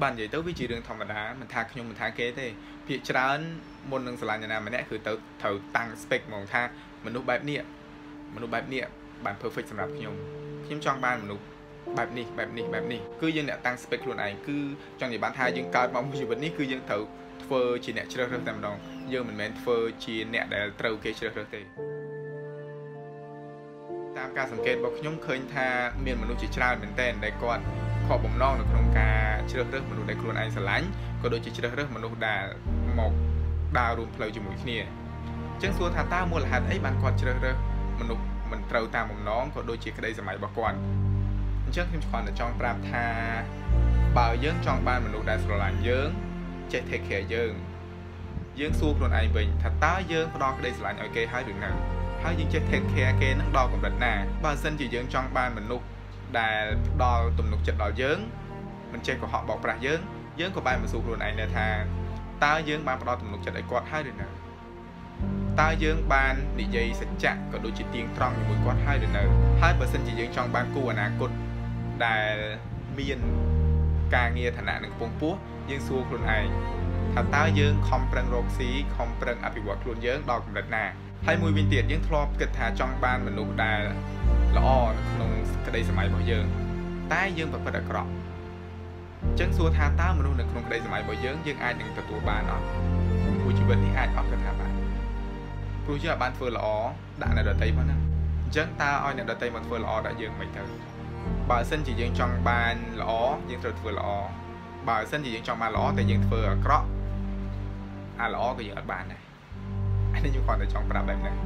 បាននិយាយទៅវាជារឿងធម្មតាមិនថាខ្ញុំមិនថាគេទេភាគច្រើនមុននឹងឆ្លាញ់អ្នកណាម្នាក់គឺទៅត្រូវតាំង spec ហ្មងថាមនុស្សបែបនេះមនុស្សបែបនេះបាន perfect សម្រាប់ខ្ញុំខ្ញុំចង់បានមនុស្សបែបនេះបែបនេះបែបនេះគឺយើងអ្នកតាំង spec ខ្លួនឯងគឺចង់និយាយបានថាយើងកើតមកមួយជីវិតនេះគឺយើងត្រូវធ្វើជាអ្នកជ្រើសរើសតែម្ដងយើងមិនមែនធ្វើជាអ្នកដែលត្រូវគេជ្រើសរើសទេតាមការសង្កេតរបស់ខ្ញុំឃើញថាមានមនុស្សជាច្រើនមែនទែនដែលគាត់ ខកបំណងនៅក្នុងការជ្រើសរើសមនុស្សដែលខ្លួនឯងស្រឡាញ់ក៏ដូចជាជ្រើសរើសមនុស្សដែលមកដើររួមផ្លូវជាមួយគ្នាអញ្ចឹងសួរថាតើមូលហេតុអីបានគាត់ជ្រើសរើសមនុស្សមិនត្រូវតាមបំណងក៏ដូចជាក្តីសម័យរបស់គាត់អញ្ចឹងខ្ញុំគ្រាន់តែចង់ប្រាប់ថាបើយើងចង់បានមនុស្សដែលស្រឡាញ់យើងចេះ take care យើងយើងសួរខ្លួនឯងវិញថាតើយើងផ្ដល់ក្តីស្រឡាញ់ឲ្យគេហើយឬនៅហើយយើងចេះ take care គេនឹងដល់កម្រិតណាបើមិនជាយើងចង់បានមនុស្ស ដែលផ្ដល់ទំនុកចិត្តដល់យើងមិនចេះកុហកបោកប្រាស់យើងយើងក៏បែរមកសួរខ្លួនឯងដែរថាតើយើងបានផ្ដល់ទំនុកចិត្តឲ្យគាត់ហើយឬនៅតើយើងបាននិយាយសច្ចៈក៏ដូចជាទៀងត្រង់ជាមួយគាត់ហើយឬនៅហើយបើសិនជាយើងចង់បានគូអនាគតដែលមានការងារឋានៈនឹងកំពង់ពោះយើងសួរខ្លួនឯងថាតើយើងខំប្រឹងរកស៊ីខំប្រឹងអភិវឌ្ឍខ្លួនយើងដល់កម្រិតណាហើយមួយវិញទៀតយើងធ្លាប់គិតថាចង់បានមនុស្សដែល ល្អនៅក្នុងក្តីសម័យរបស់យើង តែយើងប្រព្រឹត្តអាក្រក់អញ្ចឹងសួរថាតើមនុស្សនៅក្នុងក្តីសម័យរបស់យើងយើងអាចនឹងទទួលបានអត់ព្រោះជីវិតនេះអាចអត់គិតថាបានព្រោះយើងអាចបានធ្វើល្អដាក់អ្នកដតីផងណាអញ្ចឹងតើឲ្យអ្នកដតីមកធ្វើល្អដាក់យើងមិនទៅបើសិនជាយើងចង់បានល្អយើងត្រូវធ្វើល្អបើសិនជាយើងចង់បានល្អតែយើងធ្វើអាក្រក់អាល្អក៏យើងអត់បានដែរអានេះខ្ញុំគ្រាន់តែចង់ប្រាប់បែបហ្នឹង